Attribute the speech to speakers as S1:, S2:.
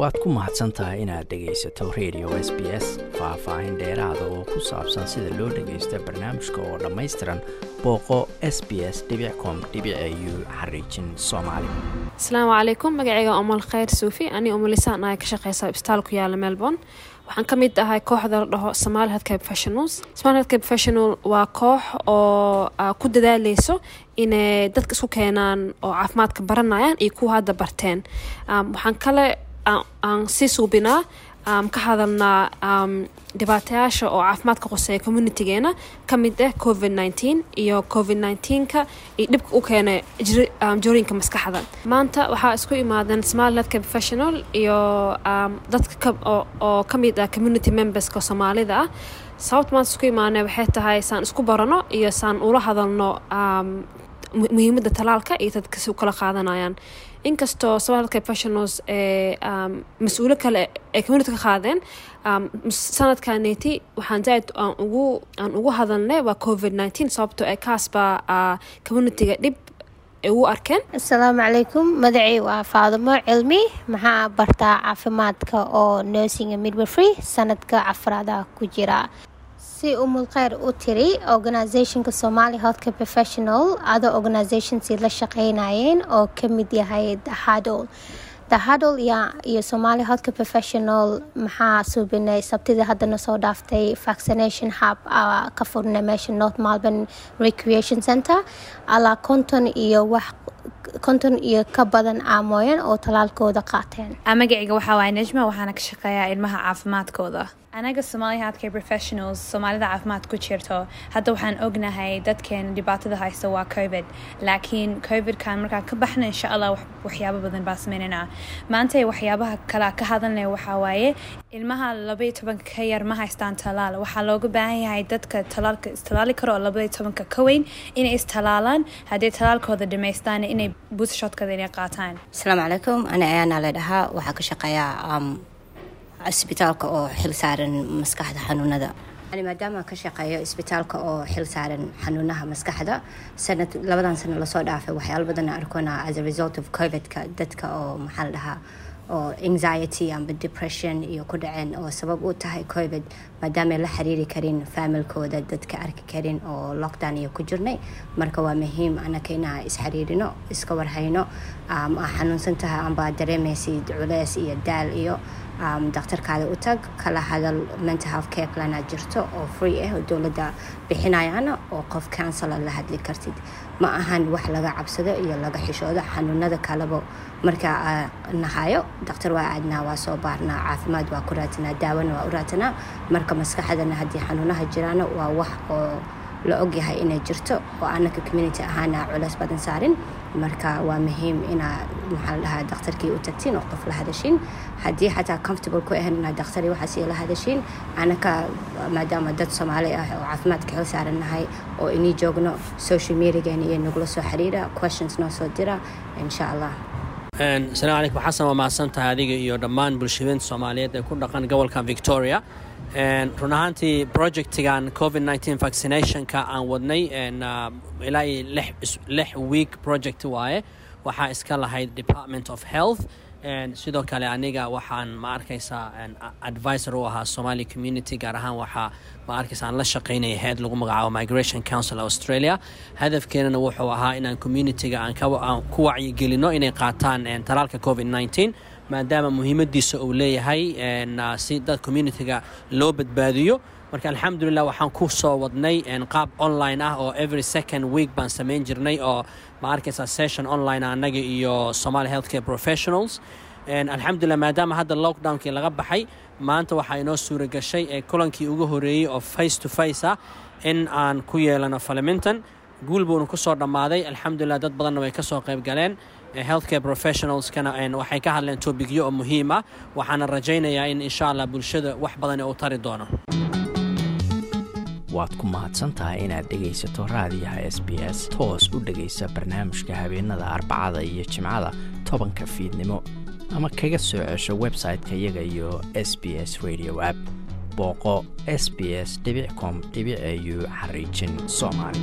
S1: waad ku mahadsan tahay inaad dhegaysato radio s b s faah-faahin dheeraada oo ku saabsan sida loo dhagaysto barnaamijka oo dhammaystiran booqo s b s com u xariijin soomaali.
S2: Asalaamu calaykum magacayga umal khayr suufi. Ani umalisaan ahay ka shaqeysa isbitaal ku yaalla melbourne. Waxaan ka mid ahay kooxda la dhaho somaali healthcare professionals. Somaali healthcare professional waa koox oo ku dadaaleyso inay dadka isku keenaan oo caafimaadka baranayaan iyo kuwa hadda barteen. Waxaan kale aan sii suubinaa ka hadalnaa dhibaatayaasha oo caafimaadka qoseeya communitygeena. Ka mid ah covid nteen iyo covid nteenka iyo dhibka u keena jorooyinka maskaxda. Maanta waxaa isku imaadeen somali healthcare professional iyo dadka oo ka mid ah community memberska soomaalida. Ah sababta maanta isku imaanay waxay tahay saan isku barano iyo saan ula hadalno muhiimadda talaalka iyo dadka si u kala qaadanayaan. Inkastoo somal healthcare professionals ee mas'uulo kale ay community ka qaadeen sanadkaneti waxaan zaaid aan ugu hadalnay waa covid nineteen sababtoo ee kaasbaa communityga dhib ugu arkeen.
S3: Asalaamu calaykum magacay waa faadimo cilmi maxaa bartaa caafimaadka oo nursing midwifery? Sanadka afraada ku jira si umul kheyr u tiri organisationka somali healthcare professional adoo organisationsi la shaqeynayeen oo ka mid yahay dahadol dahadol iyo somali healthcare professional maxaa suubinay sabtidii haddana soo dhaaftay vaccination hub ka furnay meesha north melbourne recreation center alaa konton iyo wax konton iyo ka badan aamooyan oo talaalkooda qaateen.
S4: Magacayga waxaa waaya nejma waxaana ka shaqeeyaa ilmaha caafimaadkooda anaga somaali healthcare professionals soomaalida caafimaad ku jirto hadda waxaan ognahay dadkeen dhibaatada haysta waa covid. Laakiin covidkan markaan ka baxna insha allah waxyaabo badan baa sameynanaa maanta waxyaabaha kale ka hadalnay waxaa waaye ilmaha labaiyo tobanka ka yar ma haystaan talaal. Waxaa looga baahan yahay dadka talaalka istalaali karo oo labaiyo tobanka ka weyn inay istalaalaan haddii talaalkooda dhamaystaan inay buutshoodkooda inay qaataan.
S5: Asalaamu calaykum ani ayaana la waxaa ka shaqeeyaa isbitaalka oo xil saaran maskaxda xanuunada. Maadaama ka shaqeeyo isbitaalka oo xil saaran xanuunaha maskaxda sanad labadan sano la soo dhaafay waxyaala badan arkona as a result of covidka dadka oo maxaa la dhahaa oo anxiety amba depression iyo ku dhaceen oo sabab u tahay covid maadaama la xiriiri karin faamilkooda dadka arki karin oo lockdown iyo ku jirnay. Marka waa muhiim anaka inaa isxiriirino iska warhayno xanuunsan tahay amba dareemaysid culeys iyo daal iyo daktarkaada u tag kala hadal mental health care plana jirto oo free ah oo dowladda bixinayana oo qof councila la hadli kartid. Ma ahan wax laga cabsado iyo laga xishoodo xanuunada kaleba markaa nahayo daktar waa aadnaa waa soo baarnaa caafimaad waa ku raatanaa daawona waa u raatanaa marka maskaxdana haddii xanuunaha jiraana waa wax oo la ogyahay inay jirto oo anaka community ahaana culeys badan saarin marka waa muhiim inaa maxaa la dhahaa daktarkii u tagtiin oo qof la hadashiin. Haddii xataa comfortable ku ahayn inaa daktari waxaas la hadashiin anaka maadaama dad soomaali ah oo caafimaadka xil saaran nahay oo inii joogno social mediageena iyo nagula soo xiriira questions noo soo dira insha allah
S6: asalaamu calaykum xasan waa mahadsan tahay adiga iyo dhammaan bulshadeenta soomaaliyeed ee ku dhaqan gobolka victoria run ahaantii projectigan covid nteen vaccinationka aan wadnay ilaa iyo lix week project waaye. Waxaa iska lahayd department of health. Sidoo kale aniga waxaan ma arkaysaa advisor u ahaa somali community gaar ahaan waxaa ma arkaysa aan la shaqaynaya head lagu magacaabo migration council australia. Hadafkeenana wuxuu ahaa inaan communityga aan ku wacyigelino inay qaataan talaalka covid nteen maadaama muhiimadiisa uu leeyahay si dad communitiga loo badbaadiyo. Marka alxamdulilah waxaan ku soo wadnay qaab online ah oo every second week baan samayn jirnay oo ma session online annaga iyo somaali healthcare professionals. Alxamdulilah maadaama hadda lockdownkii laga baxay maanta waxaa inoo suura ee kulankii ugu horeeyey oo face to face ah in aan ku yeelano faliminton guul buuna ku soo dhammaaday. Alxamdulilah dad badanna way ka soo qayb galeen. Healthcare professionalskana waxay ka hadleen tobigyo oo muhiim waxaana rajaynayaa in insha allah bulshada wax badan u tari doono.
S1: Waad ku mahadsantahay inaad dhegaysato raadiyaha s b s. Toos u dhegaysa barnaamijka habeenada arbacada iyo jimcada tobanka fiidnimo. Ama kaga soo cesho website-ka iyaga iyo s b s radio app. Booqo s b s com au xariijin soomaali